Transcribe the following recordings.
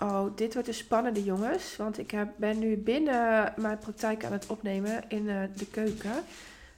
Oh, dit wordt een spannende jongens. Want ik heb, ben nu binnen mijn praktijk aan het opnemen in uh, de keuken.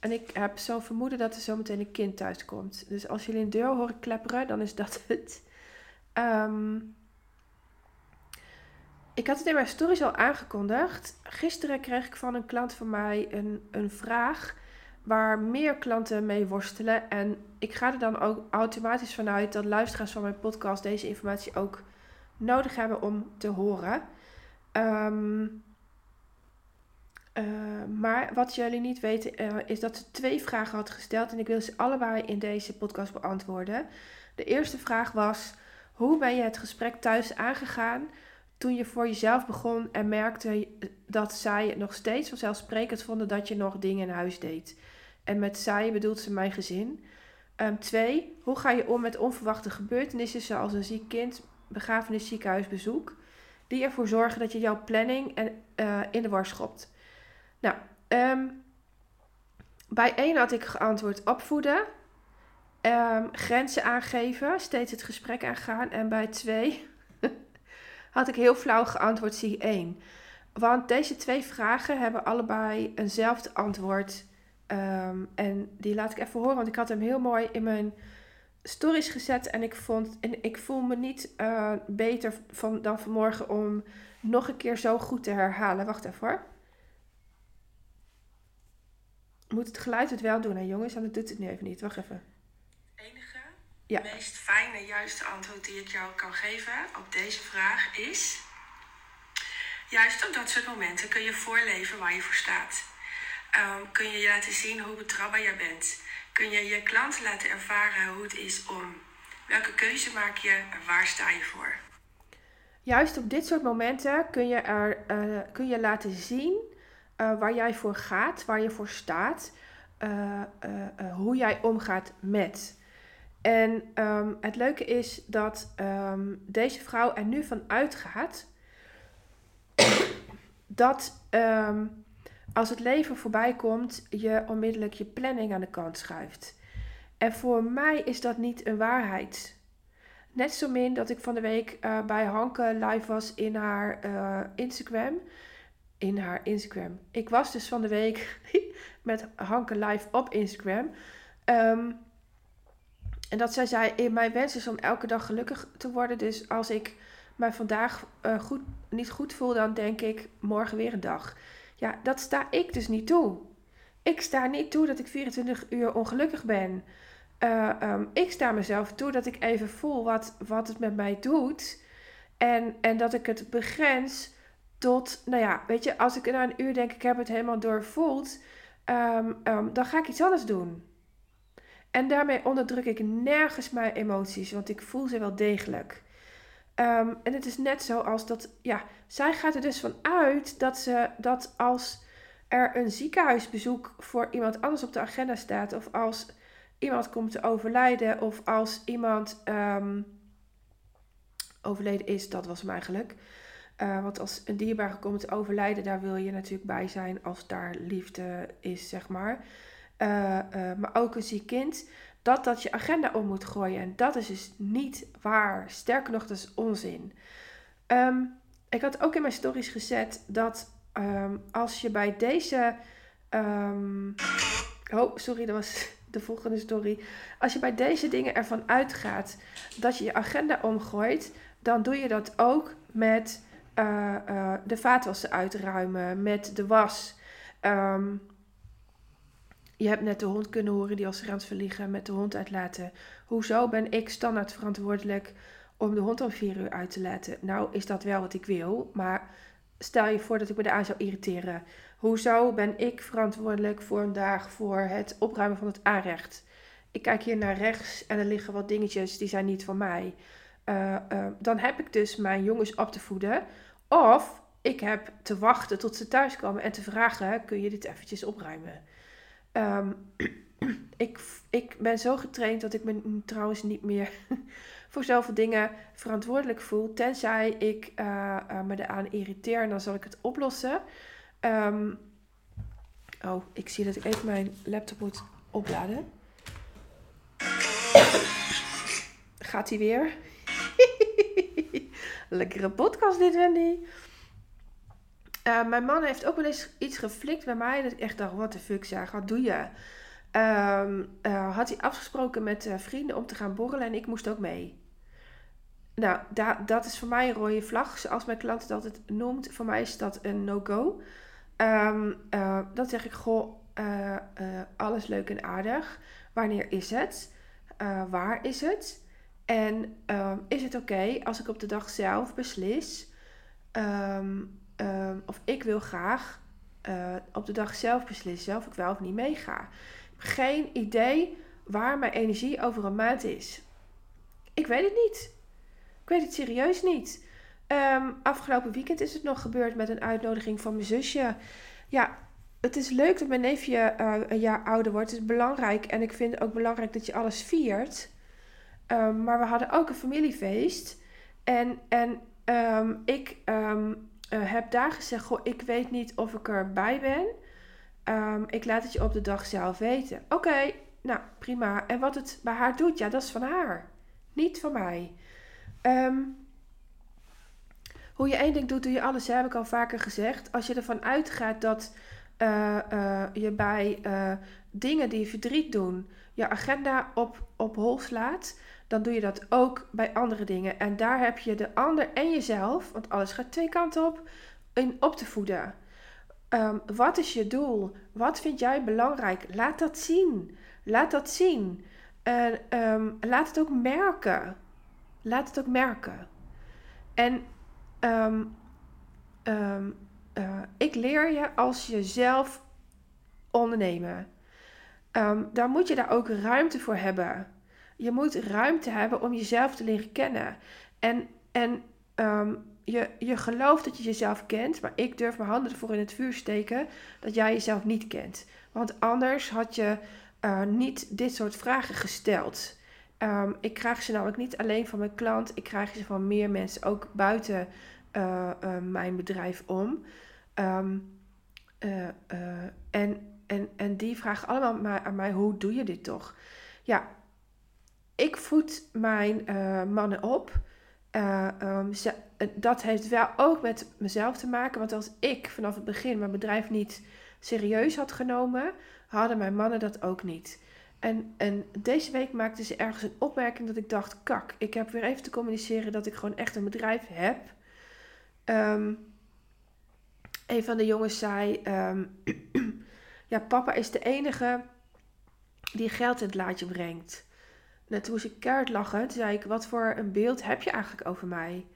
En ik heb zo'n vermoeden dat er zometeen een kind thuis komt. Dus als jullie een deur horen klepperen, dan is dat het. Um, ik had het in mijn stories al aangekondigd. Gisteren kreeg ik van een klant van mij een, een vraag waar meer klanten mee worstelen. En ik ga er dan ook automatisch vanuit dat luisteraars van mijn podcast deze informatie ook nodig hebben om te horen. Ehm, eh, maar wat jullie niet weten uh, is dat ze twee vragen had gesteld en ik wil ze allebei in deze podcast beantwoorden. De eerste vraag was: hoe ben je het gesprek thuis aangegaan toen je voor jezelf begon en merkte dat zij nog steeds vanzelfsprekend vonden dat je nog dingen in huis deed? En met zij bedoelt ze mijn gezin. Um, twee, hoe ga je om met onverwachte gebeurtenissen zoals een ziek kind, begrafenis, ziekenhuisbezoek, die ervoor zorgen dat je jouw planning en, uh, in de war schopt? Nou, um, bij één had ik geantwoord opvoeden, um, grenzen aangeven, steeds het gesprek aangaan. En bij twee had ik heel flauw geantwoord zie één. Want deze twee vragen hebben allebei eenzelfde antwoord. Um, en die laat ik even horen, want ik had hem heel mooi in mijn stories gezet. En ik, vond, en ik voel me niet uh, beter van, dan vanmorgen om nog een keer zo goed te herhalen. Wacht even hoor. Moet het geluid het wel doen, hè jongens? En dat doet het nu even niet. Wacht even. enige, ja. meest fijne, juiste antwoord die ik jou kan geven op deze vraag is... Juist op dat soort momenten kun je voorleven waar je voor staat. Um, kun je je laten zien hoe betrouwbaar jij bent. Kun je je klant laten ervaren hoe het is om. Welke keuze maak je en waar sta je voor? Juist op dit soort momenten kun je, er, uh, kun je laten zien uh, waar jij voor gaat, waar je voor staat, uh, hoe jij omgaat met. En um, het leuke is dat um, deze vrouw er nu van uitgaat dat um, als het leven voorbij komt, je onmiddellijk je planning aan de kant schuift. En voor mij is dat niet een waarheid. Net zo min dat ik van de week uh, bij Hanke live was in haar uh, Instagram. In haar Instagram. Ik was dus van de week met Hanke live op Instagram. Um, en dat zij zei: Mijn wens is om elke dag gelukkig te worden. Dus als ik mij vandaag goed, niet goed voel, dan denk ik morgen weer een dag. Ja, dat sta ik dus niet toe. Ik sta niet toe dat ik 24 uur ongelukkig ben. Uh, um, ik sta mezelf toe dat ik even voel wat, wat het met mij doet. En, en dat ik het begrens tot, nou ja, weet je, als ik na een uur denk ik heb het helemaal doorvoeld, um, um, dan ga ik iets anders doen. En daarmee onderdruk ik nergens mijn emoties, want ik voel ze wel degelijk. Um, en het is net zo als dat, ja, zij gaat er dus van uit dat ze dat als er een ziekenhuisbezoek voor iemand anders op de agenda staat, of als iemand komt te overlijden, of als iemand um, overleden is, dat was hem eigenlijk. Uh, want als een dierbare komt te overlijden, daar wil je natuurlijk bij zijn als daar liefde is, zeg maar. Uh, uh, maar ook een ziek kind dat dat je agenda om moet gooien. En dat is dus niet waar. Sterker nog, dat is onzin. Um, ik had ook in mijn stories gezet dat um, als je bij deze. Um, oh, sorry, dat was de volgende story. Als je bij deze dingen ervan uitgaat dat je je agenda omgooit, dan doe je dat ook met uh, uh, de vaatwassen uitruimen, met de was. Je hebt net de hond kunnen horen die als grens verliegen met de hond uitlaten. Hoezo ben ik standaard verantwoordelijk om de hond om vier uur uit te laten? Nou, is dat wel wat ik wil, maar stel je voor dat ik me daar zou irriteren. Hoezo ben ik verantwoordelijk voor een dag voor het opruimen van het aanrecht? Ik kijk hier naar rechts en er liggen wat dingetjes die zijn niet van mij. Uh, uh, dan heb ik dus mijn jongens op te voeden. Of ik heb te wachten tot ze thuiskomen en te vragen: kun je dit eventjes opruimen? Um, ik, ik ben zo getraind dat ik me trouwens niet meer voor zoveel dingen verantwoordelijk voel. Tenzij ik uh, me eraan irriteer en dan zal ik het oplossen. Um, oh, ik zie dat ik even mijn laptop moet opladen. Gaat hij weer? Lekkere podcast dit, Wendy. Uh, mijn man heeft ook wel eens iets geflikt bij mij. Dat ik echt dacht, wat de fuck zeg, wat doe je? Um, had hij afgesproken met uh, vrienden om te gaan borrelen en ik moest ook mee. Nou, da dat is voor mij een rode vlag. Zoals mijn klant het altijd noemt. Voor mij is dat een no-go. Um, dan zeg ik, goh, alles leuk en aardig. Wanneer is het? waar is het? En um, is het oké als ik op de dag zelf beslis... of ik wil graag op de dag zelf beslissen of ik wel of niet meega geen idee waar mijn energie over een maand is. Ik weet het niet. Ik weet het serieus niet. Um, afgelopen weekend is het nog gebeurd met een uitnodiging van mijn zusje. Ja, het is leuk dat mijn neefje uh, een jaar ouder wordt. Het is belangrijk. En ik vind het ook belangrijk dat je alles viert. Um, maar we hadden ook een familiefeest. En, en ik uh, heb daar gezegd: Goh, ik weet niet of ik erbij ben. Um, ik laat het je op de dag zelf weten. Oké, nou prima. En wat het bij haar doet, ja, dat is van haar. Niet van mij. Um, hoe je één ding doet, doe je alles, heb ik al vaker gezegd. Als je ervan uitgaat dat uh, uh, je bij dingen die verdriet doen, je agenda op, op hol slaat, dan doe je dat ook bij andere dingen. En daar heb je de ander en jezelf, want alles gaat twee kanten op, in op te voeden. Um, wat is je doel? Wat vind jij belangrijk? Laat dat zien. Laat dat zien. En um, laat het ook merken. Laat het ook merken. En um, uh, ik leer je als je zelf ondernemen. dan moet je daar ook ruimte voor hebben. Je moet ruimte hebben om jezelf te leren kennen. En, en je, je gelooft dat je jezelf kent, maar ik durf mijn handen ervoor in het vuur steken dat jij jezelf niet kent. Want anders had je uh, niet dit soort vragen gesteld. Um, ik krijg ze namelijk niet alleen van mijn klant, ik krijg ze van meer mensen, ook buiten uh, uh, mijn bedrijf om. Um, en, en, en die vragen allemaal aan mij: hoe doe je dit toch? Ja, ik voed mijn mannen op. Um, ze, dat heeft wel ook met mezelf te maken. Want als ik vanaf het begin mijn bedrijf niet serieus had genomen, hadden mijn mannen dat ook niet. En, en deze week maakte ze ergens een opmerking dat ik dacht: kak, ik heb weer even te communiceren dat ik gewoon echt een bedrijf heb. Um, een van de jongens zei: um, Ja, papa is de enige die geld in het laadje brengt. En toen moest ik lachen. Zei ik: Wat voor een beeld heb je eigenlijk over mij?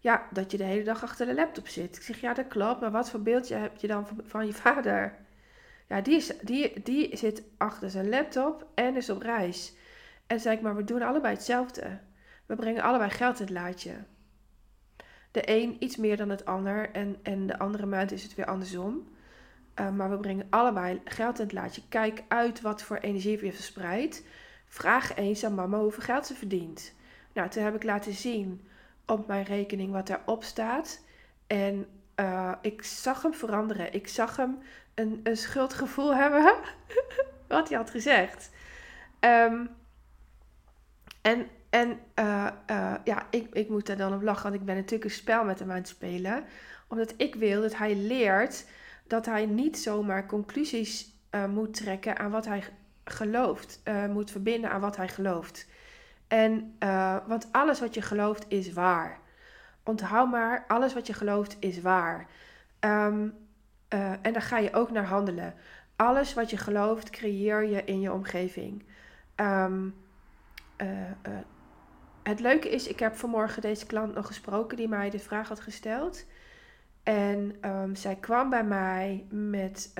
Ja, dat je de hele dag achter de laptop zit. Ik zeg, ja, dat klopt. Maar wat voor beeldje heb je dan van je vader? Ja, die, is, die, die zit achter zijn laptop en is op reis. En zei ik, maar we doen allebei hetzelfde. We brengen allebei geld in het laadje. De een iets meer dan het ander. En, en de andere maand is het weer andersom. Uh, maar we brengen allebei geld in het laadje. Kijk uit wat voor energie je verspreidt. Vraag eens aan mama hoeveel geld ze verdient. Nou, toen heb ik laten zien op mijn rekening wat daarop staat. En uh, ik zag hem veranderen. Ik zag hem een, een schuldgevoel hebben. wat hij had gezegd. Um, en en uh, uh, ja, ik, ik moet daar dan op lachen, want ik ben natuurlijk een spel met hem aan het spelen. Omdat ik wil dat hij leert dat hij niet zomaar conclusies moet trekken aan wat hij gelooft. moet verbinden aan wat hij gelooft. En, uh, want alles wat je gelooft is waar. Onthoud maar, alles wat je gelooft is waar. Um, uh, en daar ga je ook naar handelen. Alles wat je gelooft, creëer je in je omgeving. Uh, het leuke is, ik heb vanmorgen deze klant nog gesproken die mij de vraag had gesteld. En um, zij kwam bij mij met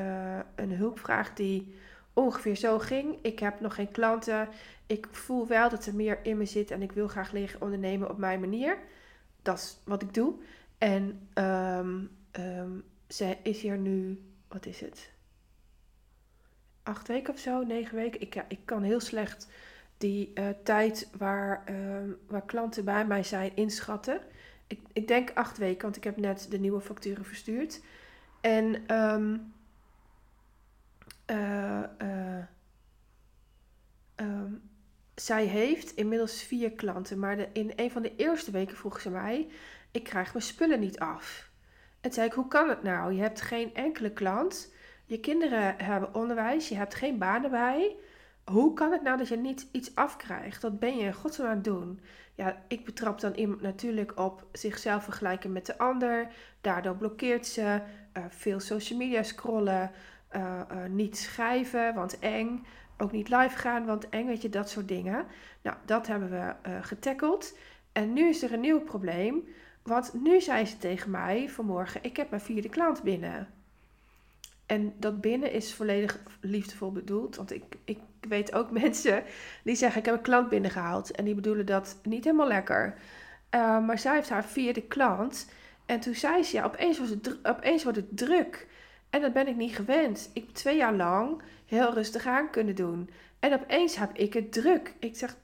een hulpvraag die ongeveer zo ging. Ik heb nog geen klanten. Ik voel wel dat er meer in me zit en ik wil graag leren ondernemen op mijn manier. Dat is wat ik doe. En um, um, zij is hier nu, wat is het? Acht weken of zo, negen weken. Ik, ik kan heel slecht die uh, tijd waar, um, waar klanten bij mij zijn inschatten. Ik, ik denk acht weken, want ik heb net de nieuwe facturen verstuurd. En uh, uh, um, zij heeft inmiddels vier klanten, maar in een van de eerste weken vroeg ze mij: Ik krijg mijn spullen niet af. En zei ik: Hoe kan het nou? Je hebt geen enkele klant, je kinderen hebben onderwijs, je hebt geen baan erbij. Hoe kan het nou dat je niet iets afkrijgt? Wat ben je in godsnaam aan het doen? Ja, ik betrap dan iemand natuurlijk op zichzelf vergelijken met de ander. Daardoor blokkeert ze. Uh, veel social media scrollen. Uh, uh, niet schrijven, want eng. Ook niet live gaan, want eng, weet je, dat soort dingen. Nou, dat hebben we getackeld. En nu is er een nieuw probleem. Want nu zei ze tegen mij vanmorgen: Ik heb mijn vierde klant binnen. En dat binnen is volledig liefdevol bedoeld. Want ik, ik weet ook mensen die zeggen: Ik heb een klant binnengehaald. En die bedoelen dat niet helemaal lekker. Uh, maar zij heeft haar vierde klant. En toen zei ze: Ja, opeens, was het, opeens wordt het druk. En dat ben ik niet gewend. Ik heb twee jaar lang heel rustig aan kunnen doen. En opeens heb ik het druk. Ik zeg: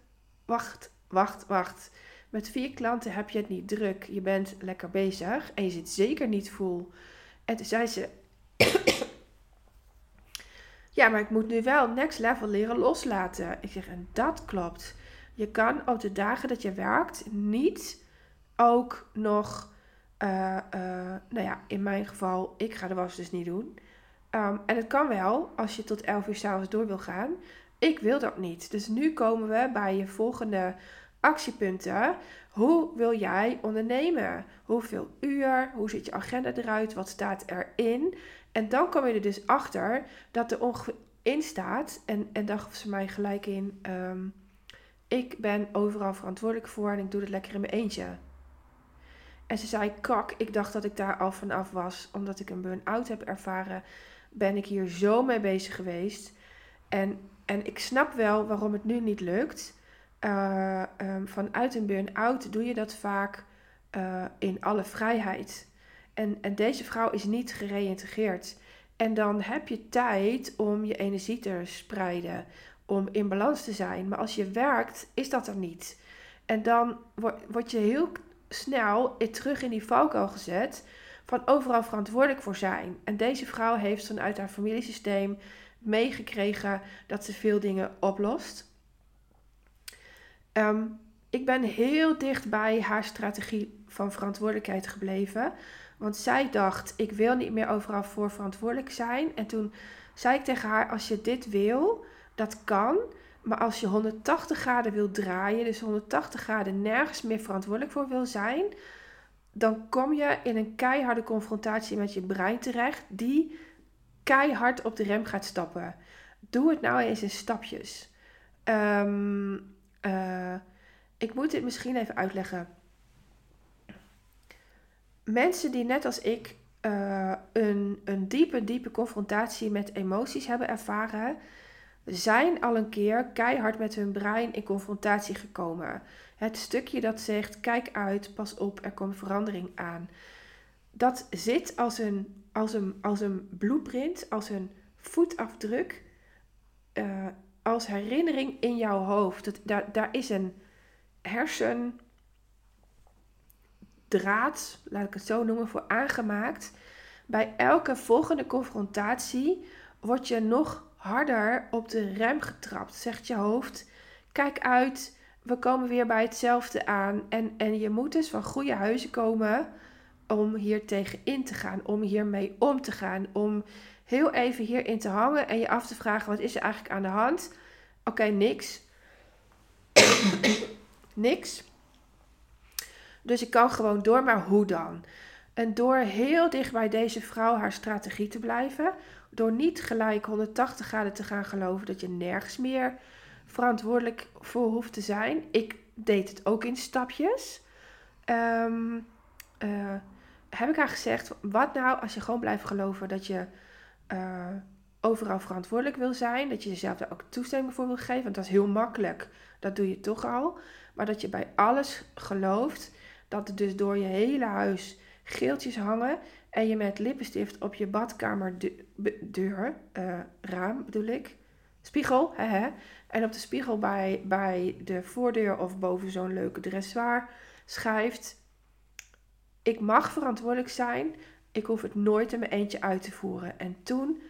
Wacht, wacht, wacht. Met vier klanten heb je het niet druk. Je bent lekker bezig en je zit zeker niet vol. En toen zei ze: Ja, maar ik moet nu wel next level leren loslaten. Ik zeg: En dat klopt. Je kan op de dagen dat je werkt niet ook nog. Uh, nou ja, in mijn geval, ik ga de was dus niet doen. Um, en het kan wel als je tot 11 uur s'avonds door wil gaan. Ik wil dat niet. Dus nu komen we bij je volgende actiepunten. Hoe wil jij ondernemen? Hoeveel uur? Hoe ziet je agenda eruit? Wat staat erin? En dan kom je er dus achter dat er ongeveer in staat. En, en daar ze mij gelijk in. Um, ik ben overal verantwoordelijk voor en ik doe het lekker in mijn eentje. En ze zei: Kak, ik dacht dat ik daar al vanaf was. Omdat ik een burn-out heb ervaren, ben ik hier zo mee bezig geweest. En, en ik snap wel waarom het nu niet lukt. Uh, um, vanuit een burn-out doe je dat vaak uh, in alle vrijheid. En, en deze vrouw is niet gereïntegreerd. En dan heb je tijd om je energie te spreiden, om in balans te zijn. Maar als je werkt, is dat er niet. En dan word je heel snel terug in die valkuil gezet van overal verantwoordelijk voor zijn. En deze vrouw heeft vanuit haar familiesysteem meegekregen dat ze veel dingen oplost. Um, ik ben heel dicht bij haar strategie van verantwoordelijkheid gebleven. Want zij dacht, ik wil niet meer overal voor verantwoordelijk zijn. En toen zei ik tegen haar, als je dit wil, dat kan. Maar als je 180 graden wil draaien, dus 180 graden nergens meer verantwoordelijk voor wil zijn, dan kom je in een keiharde confrontatie met je brein terecht, die keihard op de rem gaat stappen. Doe het nou eens in stapjes. Um, uh, ik moet dit misschien even uitleggen. Mensen die net als ik uh, een, een diepe, diepe confrontatie met emoties hebben ervaren, zijn al een keer keihard met hun brein in confrontatie gekomen. Het stukje dat zegt: kijk uit, pas op, er komt verandering aan. Dat zit als een, als een, als een blueprint, als een voetafdruk uh, als herinnering in jouw hoofd. Dat, daar, daar is een hersendraad, laat ik het zo noemen, voor aangemaakt. Bij elke volgende confrontatie word je nog harder op de rem getrapt. Zegt je hoofd: kijk uit, we komen weer bij hetzelfde aan. En, en je moet dus van goede huizen komen om hier tegen in te gaan, om hiermee om te gaan, om heel even hierin te hangen en je af te vragen: wat is er eigenlijk aan de hand? Oké, niks. niks. Dus ik kan gewoon door, maar hoe dan? En door heel dicht bij deze vrouw haar strategie te blijven, door niet gelijk 180 graden te gaan geloven dat je nergens meer verantwoordelijk voor hoeft te zijn. Ik deed het ook in stapjes. Um, uh, heb ik haar gezegd, wat nou als je gewoon blijft geloven dat je uh, overal verantwoordelijk wil zijn. Dat je jezelf daar ook toestemming voor wil geven. Want dat is heel makkelijk. Dat doe je toch al. Maar dat je bij alles gelooft. Dat er dus door je hele huis geeltjes hangen. En je met lippenstift op je badkamerdeur, uh, raam bedoel ik, spiegel, hè, en op de spiegel bij, bij de voordeur of boven zo'n leuke dressoir schrijft: Ik mag verantwoordelijk zijn, ik hoef het nooit in mijn eentje uit te voeren. En toen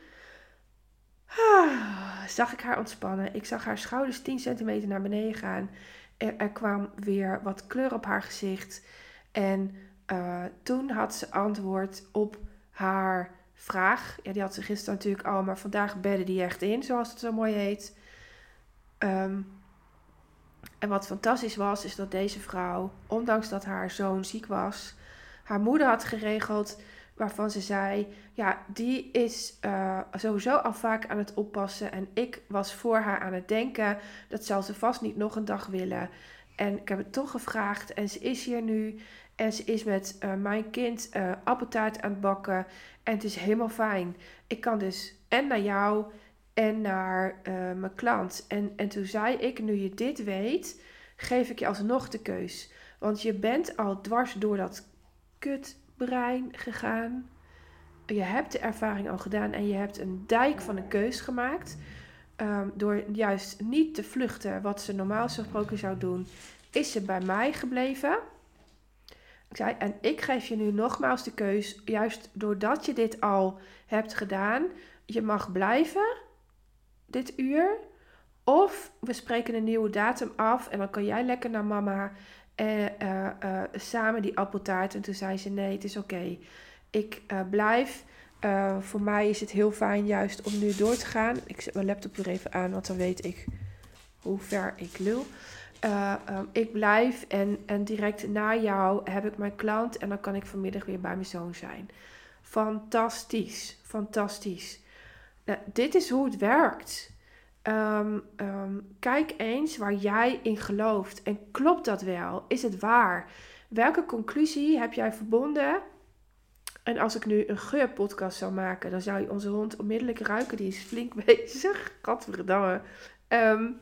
Ah, zag ik haar ontspannen. Ik zag haar schouders 10 centimeter naar beneden gaan. Er, er kwam weer wat kleur op haar gezicht. En uh, toen had ze antwoord op haar vraag. Ja, die had ze gisteren natuurlijk al, maar vandaag bedde die echt in, zoals het zo mooi heet. Um, en wat fantastisch was, is dat deze vrouw, ondanks dat haar zoon ziek was, haar moeder had geregeld waarvan ze zei: Ja, die is uh, sowieso al vaak aan het oppassen. En ik was voor haar aan het denken: dat zal ze vast niet nog een dag willen. En ik heb het toch gevraagd en ze is hier nu. En ze is met uh, mijn kind uh, appeltaart aan het bakken. En het is helemaal fijn. Ik kan dus en naar jou en naar uh, mijn klant. En, en toen zei ik, nu je dit weet, geef ik je alsnog de keus. Want je bent al dwars door dat kutbrein gegaan. Je hebt de ervaring al gedaan en je hebt een dijk van een keus gemaakt. Um, door juist niet te vluchten, wat ze normaal gesproken zou doen, is ze bij mij gebleven. Ik zei, en ik geef je nu nogmaals de keus, juist doordat je dit al hebt gedaan, je mag blijven dit uur. Of we spreken een nieuwe datum af en dan kan jij lekker naar mama en uh, uh, samen die appeltaart. En toen zei ze: Nee, het is oké. Ik blijf. Voor mij is het heel fijn juist om nu door te gaan. Ik zet mijn laptop weer even aan, want dan weet ik hoe ver ik lul. Um, ik blijf en, en direct na jou heb ik mijn klant en dan kan ik vanmiddag weer bij mijn zoon zijn. Fantastisch, fantastisch. Nou, dit is hoe het werkt. Um, um, kijk eens waar jij in gelooft. En klopt dat wel? Is het waar? Welke conclusie heb jij verbonden? En als ik nu een geurpodcast zou maken, dan zou je onze hond onmiddellijk ruiken. Die is flink bezig. Gadverdamme. Um,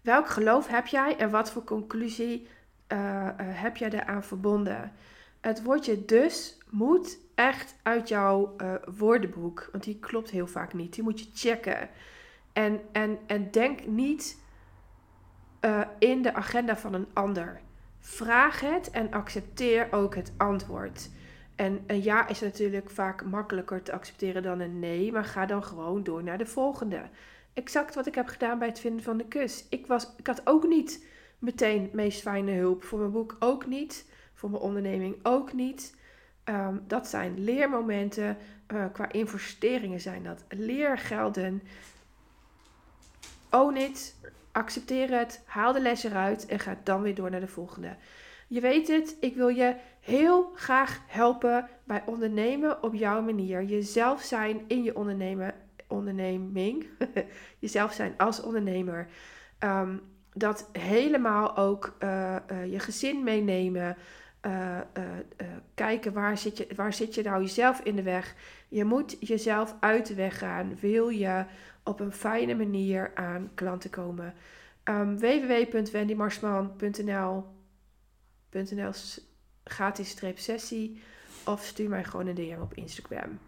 welk geloof heb jij en wat voor conclusie uh, uh, heb jij eraan verbonden? Het woordje dus moet echt uit jouw uh, woordenboek. Want die klopt heel vaak niet. Die moet je checken. En, en, en denk niet in de agenda van een ander. Vraag het en accepteer ook het antwoord. En een ja is natuurlijk vaak makkelijker te accepteren dan een nee, maar ga dan gewoon door naar de volgende. Exact wat ik heb gedaan bij het vinden van de kus. Ik, was, ik had ook niet meteen meest fijne hulp. Voor mijn boek ook niet. Voor mijn onderneming ook niet. Um, dat zijn leermomenten. Uh, qua investeringen zijn dat leergelden. Own it. Accepteer het. Haal de les eruit. En ga dan weer door naar de volgende. Je weet het, ik wil je heel graag helpen bij ondernemen op jouw manier. Jezelf zijn in je ondernemen, onderneming. Jezelf zijn als ondernemer. Um, dat helemaal ook uh, uh, je gezin meenemen. Uh, kijken waar zit, je, waar zit je nou jezelf in de weg. Je moet jezelf uit de weg gaan. Wil je op een fijne manier aan klanten komen. Um, www.wendymarsman.nl gratis sessie of stuur mij gewoon een DM op Instagram.